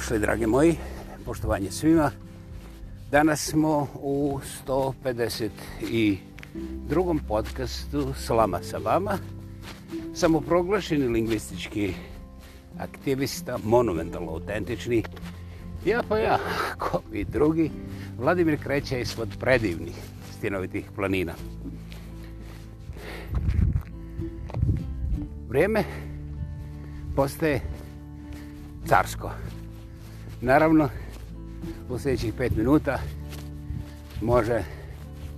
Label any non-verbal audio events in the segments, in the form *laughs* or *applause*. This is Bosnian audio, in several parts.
dobrodošli, dragi moji. Poštovanje svima. Danas smo u 152. podcastu Slama sa vama. Samoproglašeni lingvistički aktivista, monumentalno autentični. Ja pa ja, ako i drugi, Vladimir Kreća je svod predivnih stinovitih planina. Vrijeme postaje carsko. Naravno, u sljedećih pet minuta može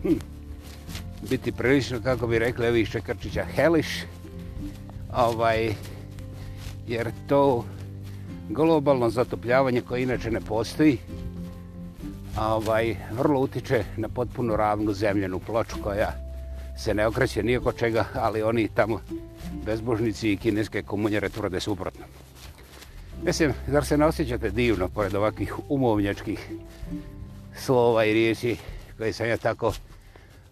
hm, biti prilično, kako bi rekli ovi iz Čekrčića, heliš. Ovaj, jer to globalno zatopljavanje koje inače ne postoji, ovaj, vrlo utiče na potpuno ravnu zemljenu ploču koja se ne okreće nijeko čega, ali oni tamo bezbožnici i kineske komunjere tvrde suprotno. Mislim, zar se ne osjećate divno pored ovakvih umovnjačkih slova i riječi koje sam ja tako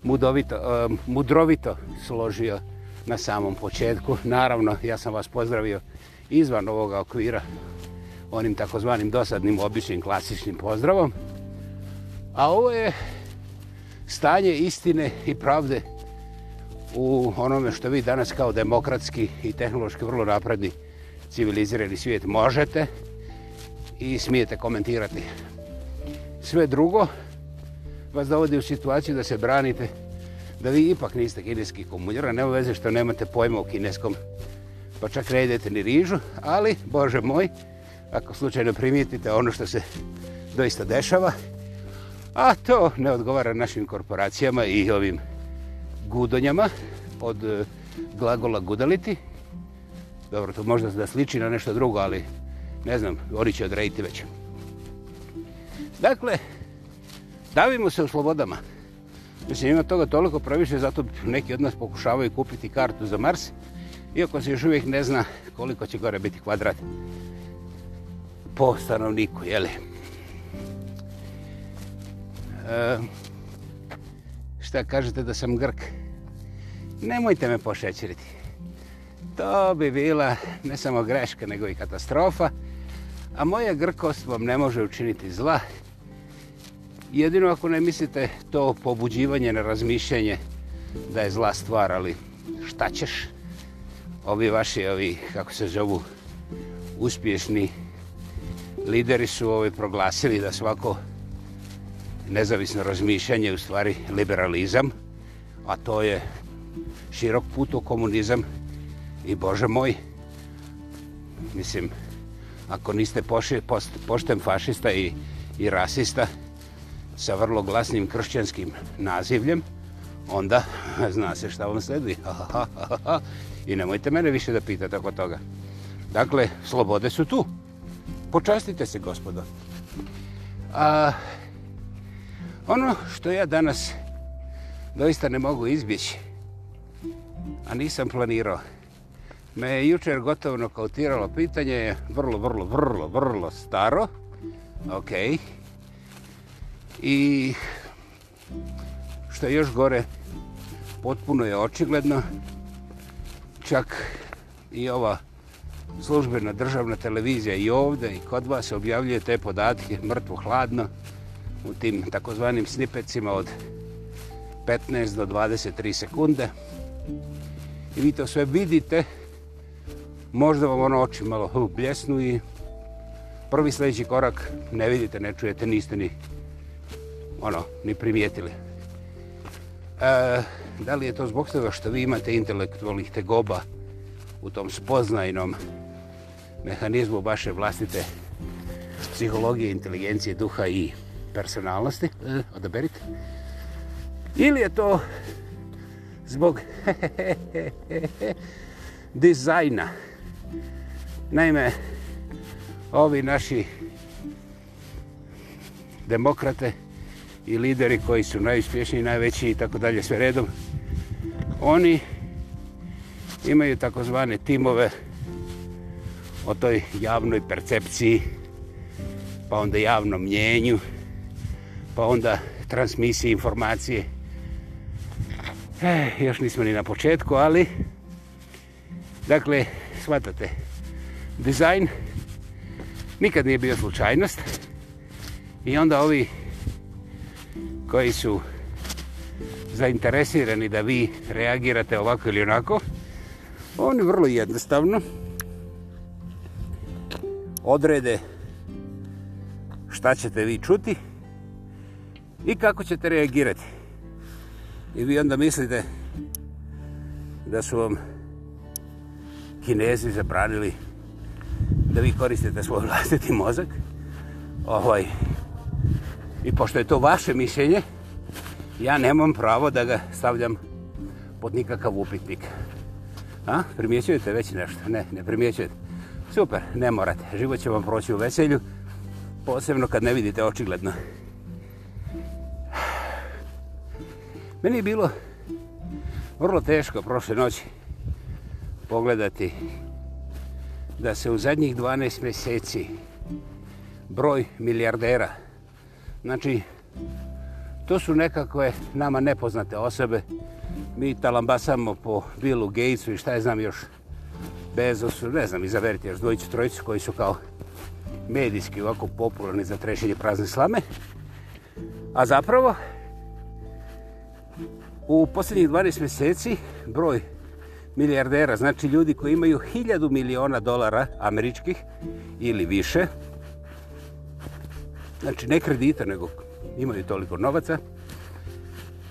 mudovito, uh, mudrovito složio na samom početku. Naravno, ja sam vas pozdravio izvan ovoga okvira onim takozvanim dosadnim, običnim, klasičnim pozdravom. A ovo je stanje istine i pravde u onome što vi danas kao demokratski i tehnološki vrlo napredni civilizirani svijet možete i smijete komentirati. Sve drugo vas dovodi u situaciju da se branite da vi ipak niste kineski komunjera, nema veze što nemate pojma o kineskom, pa čak ne idete ni rižu, ali, Bože moj, ako slučajno primijetite ono što se doista dešava, a to ne odgovara našim korporacijama i ovim gudonjama od eh, glagola gudaliti, Dobro, to možda da sliči na nešto drugo, ali ne znam, oni će odrediti već. Dakle, davimo se u slobodama. Mislim, ima toga toliko praviše, zato neki od nas pokušavaju kupiti kartu za Mars, iako se još uvijek ne zna koliko će gore biti kvadrat po stanovniku, jeli? E, šta kažete da sam Grk? Nemojte me pošećiriti. To bi bila ne samo greška, nego i katastrofa. A moja grkost vam ne može učiniti zla. Jedino ako ne mislite to pobuđivanje na razmišljanje da je zla stvar, ali šta ćeš? Ovi vaši, ovi, kako se zovu, uspješni lideri su ovi proglasili da svako nezavisno razmišljanje u stvari liberalizam, a to je širok put u komunizam, I Bože moj, mislim, ako niste poši, post, pošten fašista i, i rasista sa vrlo glasnim kršćanskim nazivljem, onda *laughs* zna se šta vam sledi. *laughs* I nemojte mene više da pitate oko toga. Dakle, slobode su tu. Počastite se, gospodo. A, ono što ja danas doista ne mogu izbjeći, a nisam planirao, me je jučer gotovo nokautiralo pitanje, vrlo, vrlo, vrlo, vrlo staro, ok, i što je još gore, potpuno je očigledno, čak i ova službena državna televizija i ovde i kod vas objavljuje te podatke mrtvo hladno u tim takozvanim snipecima od 15 do 23 sekunde. I vi to sve vidite, možda vam ono oči malo bljesnu i prvi sljedeći korak ne vidite, ne čujete, niste ni ono, ni primijetili. E, da li je to zbog toga što vi imate intelektualnih tegoba u tom spoznajnom mehanizmu vaše vlastite psihologije, inteligencije, duha i personalnosti? E, odaberite. Ili je to zbog *laughs* dizajna? Naime, ovi naši demokrate i lideri koji su najuspješniji, najveći i tako dalje sve redom, oni imaju takozvane timove o toj javnoj percepciji, pa onda javnom mnjenju, pa onda transmisije informacije. E, još nismo ni na početku, ali dakle, shvatate. Dizajn nikad nije bio slučajnost. I onda ovi koji su zainteresirani da vi reagirate ovako ili onako, oni vrlo jednostavno odrede šta ćete vi čuti i kako ćete reagirati. I vi onda mislite da su vam kinezi zabranili da vi koristite svoj vlastiti mozak. Ovaj. I pošto je to vaše mišljenje, ja nemam pravo da ga stavljam pod nikakav upitnik. A? Primjećujete već nešto? Ne, ne primjećujete. Super, ne morate. Život će vam proći u veselju, posebno kad ne vidite očigledno. Meni je bilo vrlo teško prošle noći pogledati da se u zadnjih 12 mjeseci broj milijardera, znači to su nekakve nama nepoznate osobe, mi talambasamo po Billu Gatesu i šta je znam još, Bezosu, ne znam, izaberite još dvojicu, trojicu koji su kao medijski ovako popularni za trešenje prazne slame, a zapravo u posljednjih 12 mjeseci broj milijardera milijardera, znači ljudi koji imaju hiljadu miliona dolara američkih ili više, znači ne kredita, nego imaju toliko novaca,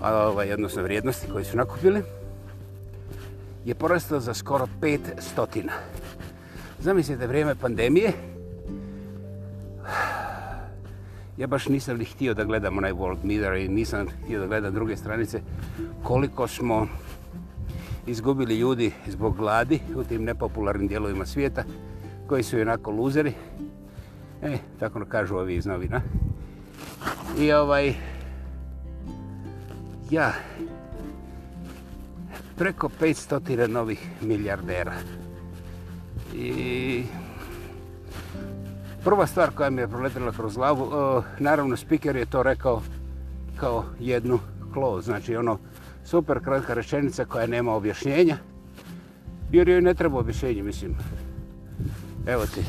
ovaj, odnosno vrijednosti koje su nakupili, je porastao za skoro pet stotina. Zamislite vrijeme pandemije, Ja baš nisam li htio da gledam onaj World Meter i nisam htio da gledam druge stranice koliko smo izgubili ljudi zbog gladi u tim nepopularnim dijelovima svijeta koji su jednako luzeri. E, tako ono kažu ovi iz novina. I ovaj... Ja... Preko 500 novih milijardera. I... Prva stvar koja mi je proletila kroz glavu, naravno, speaker je to rekao kao jednu klo, znači ono, super kratka rečenica koja nema objašnjenja. Jer joj ne treba objašnjenje, mislim. Evo ti,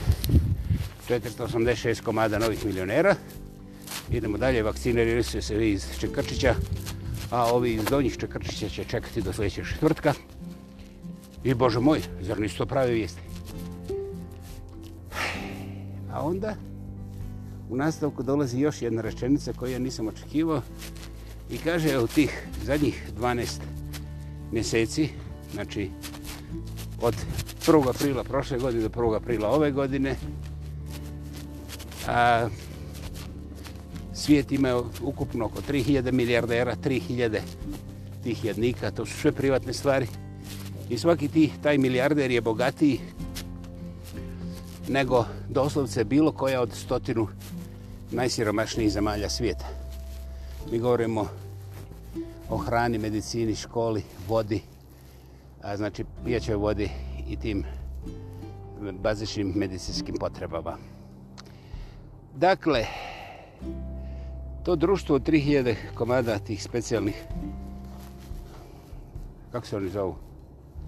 486 komada novih milionera. Idemo dalje, vakcinirili su se vi iz Čekrčića, a ovi iz Donjih Čekrčića će čekati do sljedećeg četvrtka. I, Bože moj, zar nisu to prave vijesti? A onda, u nastavku dolazi još jedna rečenica koju ja nisam očekivao, I kaže u tih zadnjih 12 mjeseci, znači od 1. aprila prošle godine do 1. aprila ove godine, a, svijet ima ukupno oko 3000 milijardera, 3000 tih jednika, to su sve privatne stvari. I svaki ti, taj milijarder je bogatiji nego doslovce bilo koja od stotinu najsiromašnijih zemalja svijeta. Mi govorimo o hrani, medicini, školi, vodi, a znači pijaćoj vodi i tim bazičnim medicinskim potrebama. Dakle, to društvo od 3000 komada tih specijalnih, kako se oni zovu,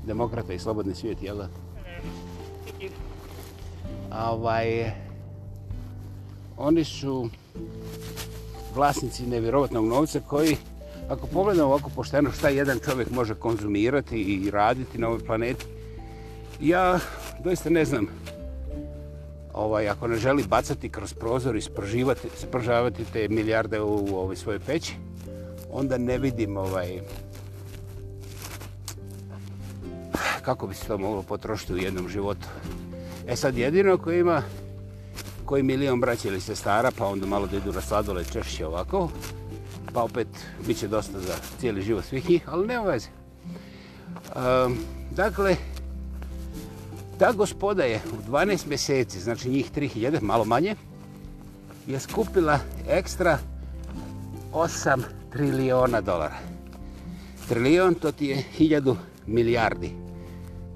demokrata i slobodni svijet, jel da? Ovaj, oni su vlasnici nevjerovatnog novca koji, ako pogledamo ovako pošteno šta jedan čovjek može konzumirati i raditi na ovoj planeti, ja doista ne znam. Ovaj, ako ne želi bacati kroz prozor i spržavati, spržavati te milijarde u, u ovoj svojoj peći, onda ne vidim ovaj, kako bi se to moglo potrošiti u jednom životu. E sad jedino koji ima koji milion braća ili sestara, pa onda malo da idu na sladole češće ovako, pa opet bit će dosta za cijeli život svih njih, ali nema veze. Um, dakle, ta gospoda je u 12 mjeseci, znači njih 3000, malo manje, je skupila ekstra 8 trilijona dolara. Trilion to ti je 1000 milijardi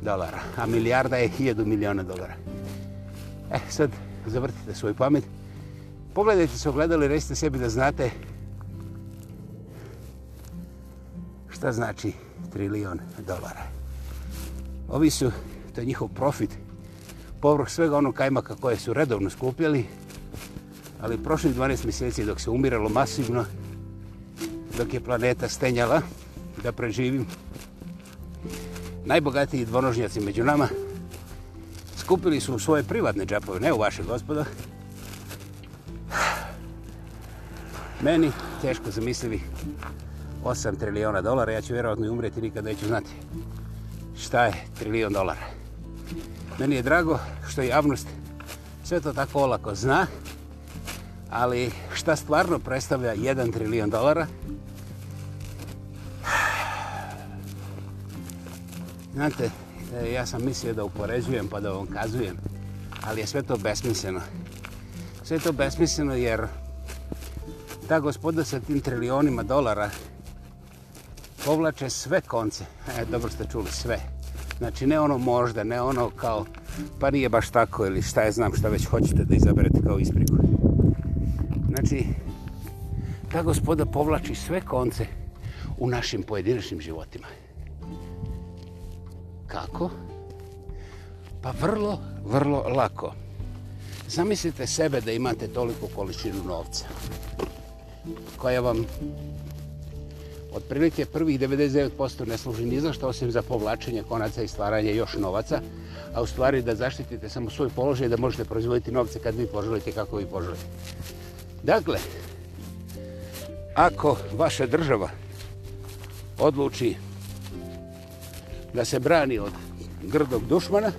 dolara, a milijarda je 1000 miliona dolara. E, sad, zavrtite svoju pamet. Pogledajte se ogledali, recite sebi da znate šta znači trilion dolara. Ovi su, to je njihov profit, povrh svega onog kajmaka koje su redovno skupljali, ali prošli 12 mjeseci dok se umiralo masivno, dok je planeta stenjala da preživim, najbogatiji dvonožnjaci među nama, skupili su u svoje privatne džepove, ne u vaše gospoda. Meni teško zamislivih 8 trilijona dolara, ja ću vjerovatno i umreti, nikad neću znati šta je trilijon dolara. Meni je drago što javnost sve to tako olako zna, ali šta stvarno predstavlja 1 trilijon dolara? Znate, E, ja sam mislio da upoređujem pa da vam kazujem, ali je sve to besmisleno. Sve to besmisleno jer ta gospoda sa tim trilionima dolara povlače sve konce. E, dobro ste čuli, sve. Znači, ne ono možda, ne ono kao, pa nije baš tako ili šta je znam šta već hoćete da izaberete kao ispriku. Znači, ta gospoda povlači sve konce u našim pojedinačnim životima. Znači, Kako? Pa vrlo, vrlo lako. Zamislite sebe da imate toliko količinu novca koja vam otprilike prvih 99% ne služi ni za što osim za povlačenje konaca i stvaranje još novaca, a u stvari da zaštitite samo svoj položaj da možete proizvoditi novce kad vi poželite kako vi poželite. Dakle, ako vaša država odluči da se brani od grdog dušmana,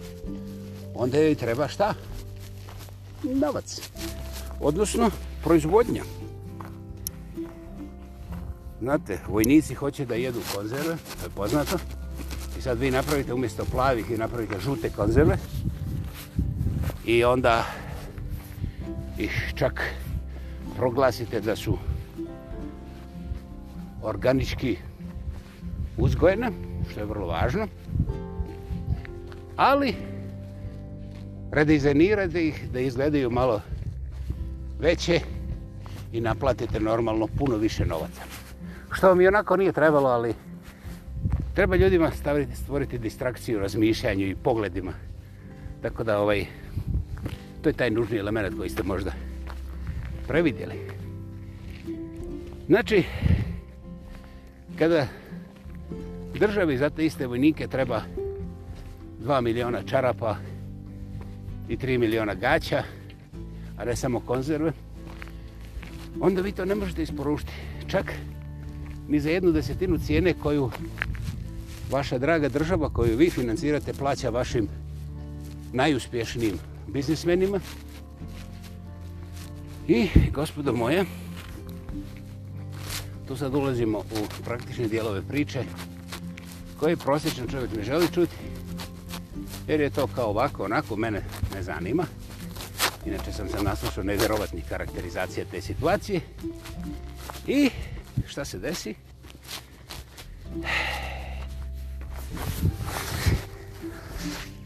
onda joj treba šta? Novac. Odnosno, proizvodnja. Znate, vojnici hoće da jedu konzerve, to je poznato. I sad vi napravite umjesto plavih i napravite žute konzerve. I onda ih čak proglasite da su organički uzgojene što je vrlo važno. Ali redizajnirate ih da izgledaju malo veće i naplatite normalno puno više novaca. Što vam i onako nije trebalo, ali treba ljudima staviti, stvoriti distrakciju razmišljanju i pogledima. Tako da ovaj, to je taj nužni element koji ste možda previdjeli. Znači, kada državi za te iste vojnike treba 2 miliona čarapa i 3 miliona gaća, a ne samo konzerve, onda vi to ne možete isporušiti. Čak ni za jednu desetinu cijene koju vaša draga država koju vi financirate plaća vašim najuspješnijim biznismenima. I, gospodo moje, tu sad ulazimo u praktične dijelove priče koje prosječan čovjek ne želi čuti, jer je to kao ovako, onako, mene ne zanima. Inače sam se naslušao nevjerovatnih karakterizacija te situacije. I šta se desi?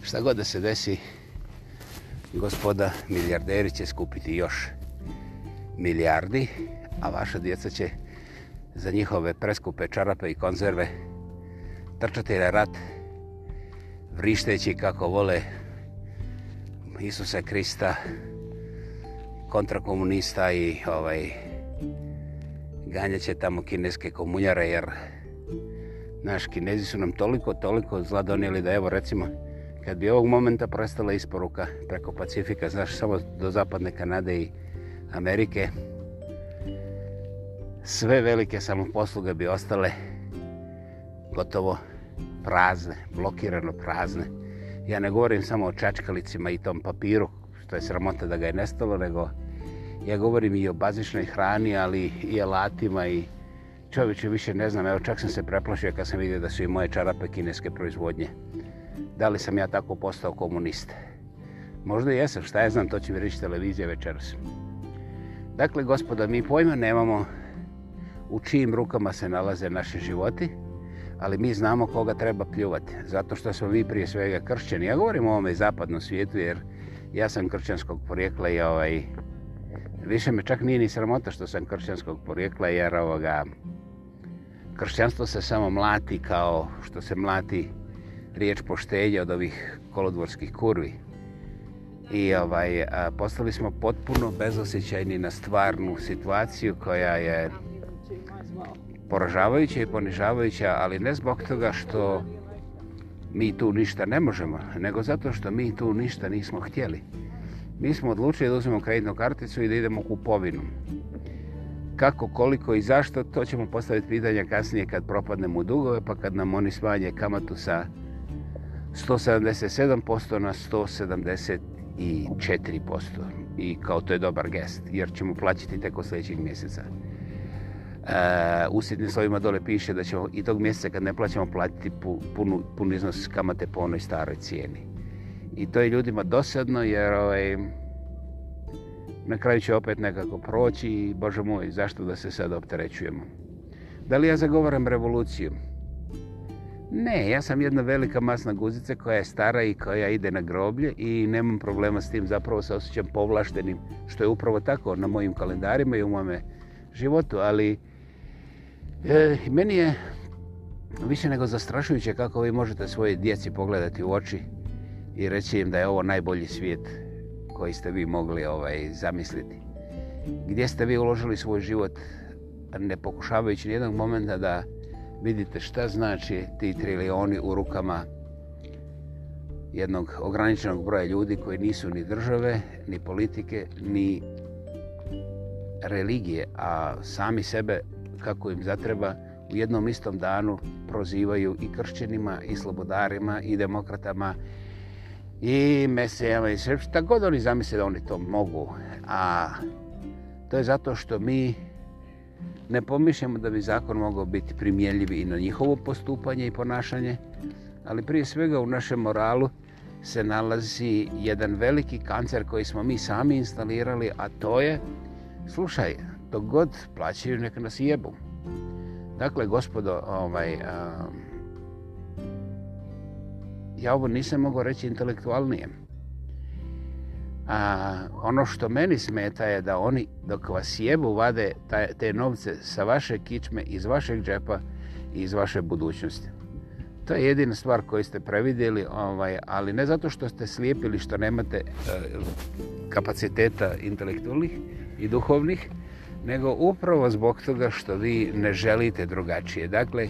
Šta god da se desi, gospoda milijarderi će skupiti još milijardi, a vaša djeca će za njihove preskupe čarape i konzerve učiniti trčati na rat vrišteći kako vole Isusa Krista kontrakomunista i ovaj ganjaće tamo kineske komunjare jer naš kinezi su nam toliko toliko zla donijeli da evo recimo kad bi ovog momenta prestala isporuka preko Pacifika znaš samo do zapadne Kanade i Amerike sve velike samoposluge bi ostale gotovo prazne, blokirano prazne. Ja ne govorim samo o čačkalicima i tom papiru, što je sramota da ga je nestalo, nego ja govorim i o bazičnoj hrani, ali i alatima i čovječe više ne znam. Evo čak sam se preplašio kad sam vidio da su i moje čarape kineske proizvodnje. Da li sam ja tako postao komunist? Možda jesam, šta ja znam, to će mi reći televizija večeras. Dakle, gospoda, mi pojma nemamo u čijim rukama se nalaze naše životi, ali mi znamo koga treba pljuvati, zato što smo mi prije svega kršćani. Ja govorim o ovome zapadnom svijetu, jer ja sam kršćanskog porijekla i ovaj, više me čak nije ni sramota što sam kršćanskog porijekla, jer ovoga, kršćanstvo se samo mlati kao što se mlati riječ poštelja od ovih kolodvorskih kurvi. I ovaj, a, postali smo potpuno bezosjećajni na stvarnu situaciju koja je poražavajuća i ponižavajuća, ali ne zbog toga što mi tu ništa ne možemo, nego zato što mi tu ništa nismo htjeli. Mi smo odlučili da uzmemo kreditnu karticu i da idemo kupovinu. Kako, koliko i zašto, to ćemo postaviti pitanja kasnije kad propadnemo u dugove, pa kad nam oni smanje kamatu sa 177% na 174%. I kao to je dobar gest, jer ćemo plaćati tek od sljedećeg mjeseca. Eh, u sitnim slovima dole piše da ćemo i tog mjeseca kad ne plaćamo platiti punu, punu iznos kamate po onoj staroj cijeni. I to je ljudima dosadno jer ovaj, na kraju će opet nekako proći i bože moj, zašto da se sad opterećujemo? Da li ja zagovaram revoluciju? Ne, ja sam jedna velika masna guzica koja je stara i koja ide na groblje i nemam problema s tim, zapravo se osjećam povlaštenim, što je upravo tako na mojim kalendarima i u mome životu, ali uh, E, meni je više nego zastrašujuće kako vi možete svoje djeci pogledati u oči i reći im da je ovo najbolji svijet koji ste vi mogli ovaj zamisliti. Gdje ste vi uložili svoj život ne pokušavajući nijednog momenta da vidite šta znači ti trilioni u rukama jednog ograničenog broja ljudi koji nisu ni države, ni politike, ni religije, a sami sebe kako im zatreba, u jednom istom danu prozivaju i kršćenima, i slobodarima, i demokratama, i mesijama, i sve šta god oni zamisle da oni to mogu. A to je zato što mi ne pomišljamo da bi zakon mogao biti primjenljiv i na njihovo postupanje i ponašanje, ali prije svega u našem moralu se nalazi jedan veliki kancer koji smo mi sami instalirali, a to je, slušaj, dok god plaćaju, neka nas jebu. Dakle, gospodo, ovaj, a, ja ovo nisam mogao reći intelektualnije. A, ono što meni smeta je da oni dok vas jebu vade taj, te novce sa vaše kičme, iz vašeg džepa i iz vaše budućnosti. To je jedina stvar koju ste previdjeli, ovaj, ali ne zato što ste slijepili, što nemate e, kapaciteta intelektualnih i duhovnih, nego upravo zbog toga što vi ne želite drugačije. Dakle,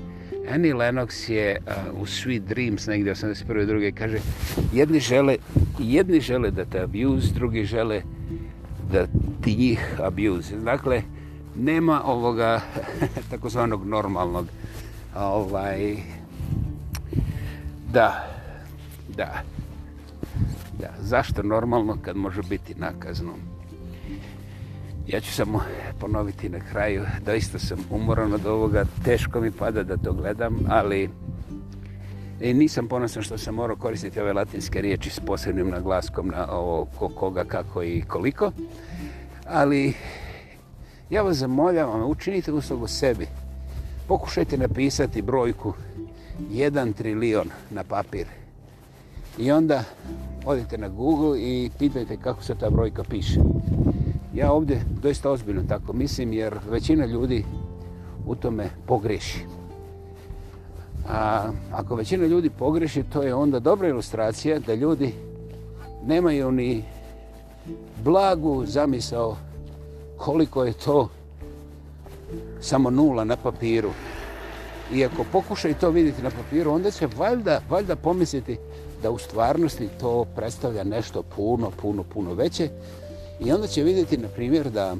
Annie Lennox je uh, u Sweet Dreams, negdje 81. druge, kaže jedni žele, jedni žele da te abuse, drugi žele da ti njih abuse. Dakle, nema ovoga *laughs* takozvanog normalnog ovaj da da da zašto normalno kad može biti nakazno Ja ću samo ponoviti na kraju, doista sam umoran od ovoga, teško mi pada da to gledam, ali e, nisam ponosan što sam morao koristiti ove latinske riječi s posebnim naglaskom na ovo ko, koga, kako i koliko, ali ja vas zamoljavam, učinite uslugu sebi, pokušajte napisati brojku 1 trilion na papir i onda odite na Google i pitajte kako se ta brojka piše. Ja ovdje doista ozbiljno tako mislim, jer većina ljudi u tome pogreši. A ako većina ljudi pogreši, to je onda dobra ilustracija da ljudi nemaju ni blagu zamisao koliko je to samo nula na papiru. I ako pokušaju to vidjeti na papiru, onda će valjda, valjda pomisliti da u stvarnosti to predstavlja nešto puno, puno, puno veće, I onda će vidjeti, na primjer, da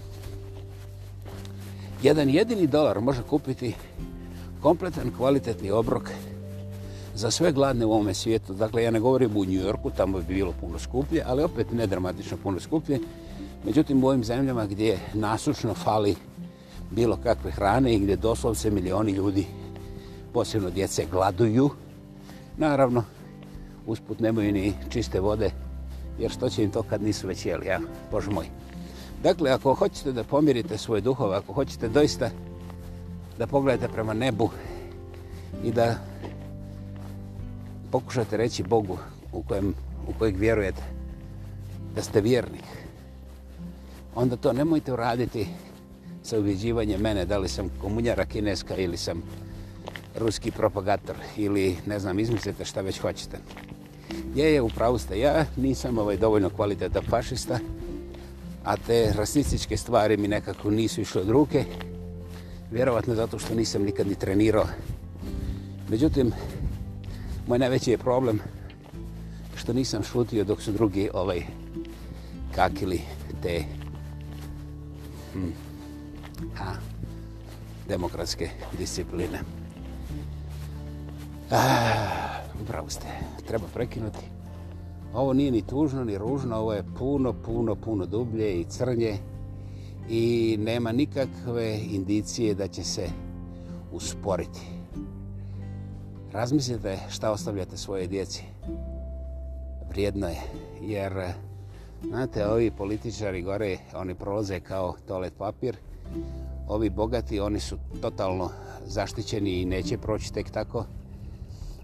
jedan jedini dolar može kupiti kompletan kvalitetni obrok za sve gladne u ovome svijetu. Dakle, ja ne govorim u New Yorku, tamo bi bilo puno skuplje, ali opet ne dramatično puno skuplje. Međutim, u ovim zemljama gdje nasučno fali bilo kakve hrane i gdje doslovce milioni ljudi, posebno djece, gladuju, naravno, usput nemaju ni čiste vode, jer što će im to kad nisu već jeli, ja, Bož moj. Dakle, ako hoćete da pomirite svoj duhov, ako hoćete doista da pogledate prema nebu i da pokušate reći Bogu u, kojem, u kojeg vjerujete da ste vjernik, onda to nemojte uraditi sa ubjeđivanjem mene, da li sam komunjara kineska ili sam ruski propagator ili ne znam, izmislite šta već hoćete. Je, je, upravo ste ja, nisam ovaj dovoljno kvaliteta fašista, a te rasističke stvari mi nekako nisu išle od ruke, vjerovatno zato što nisam nikad ni trenirao. Međutim, moj najveći je problem što nisam šutio dok su drugi ovaj kakili te hm, ha, demokratske discipline. Ah upravo ste, treba prekinuti. Ovo nije ni tužno, ni ružno, ovo je puno, puno, puno dublje i crnje i nema nikakve indicije da će se usporiti. Razmislite šta ostavljate svoje djeci. Vrijedno je, jer znate, ovi političari gore, oni prolaze kao toalet papir, ovi bogati, oni su totalno zaštićeni i neće proći tek tako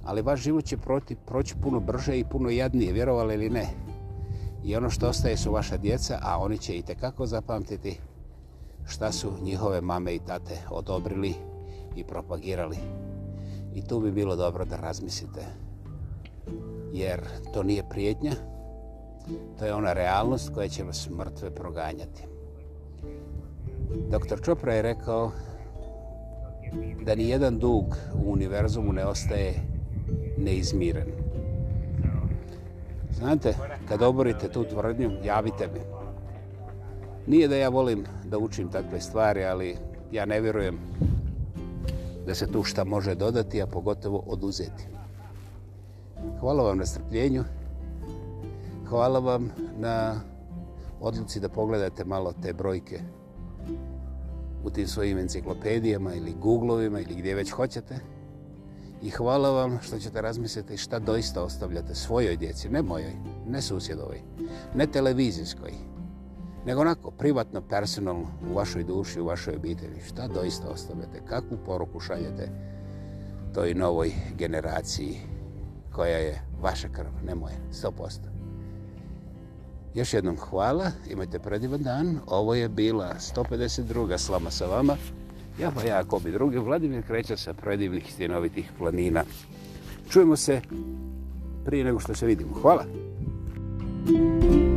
ali vaš život će proti, proći puno brže i puno jadnije, vjerovali ili ne. I ono što ostaje su vaša djeca, a oni će i kako zapamtiti šta su njihove mame i tate odobrili i propagirali. I tu bi bilo dobro da razmislite. Jer to nije prijetnja, to je ona realnost koja će vas mrtve proganjati. Dr. Chopra je rekao da ni jedan dug u univerzumu ne ostaje neizmiren. Znate, kad oborite tu tvrdnju, javite mi. Nije da ja volim da učim takve stvari, ali ja ne vjerujem da se tu šta može dodati, a pogotovo oduzeti. Hvala vam na strpljenju. Hvala vam na odluci da pogledate malo te brojke u tim svojim enciklopedijama ili googlovima ili gdje već hoćete. Hvala I hvala vam što ćete razmisliti šta doista ostavljate svojoj djeci, ne mojoj, ne susjedovoj, ne televizijskoj, nego onako privatno, personalno, u vašoj duši, u vašoj obitelji. Šta doista ostavljate, kakvu poruku šaljete toj novoj generaciji koja je vaša krv, ne moje, 100%. Još jednom hvala, imajte predivan dan. Ovo je bila 152. slama sa vama. Ja pa ja, ako bi drugi, Vladimir kreće sa predivnih stjenovitih planina. Čujemo se prije nego što se vidimo. Hvala. Thank you.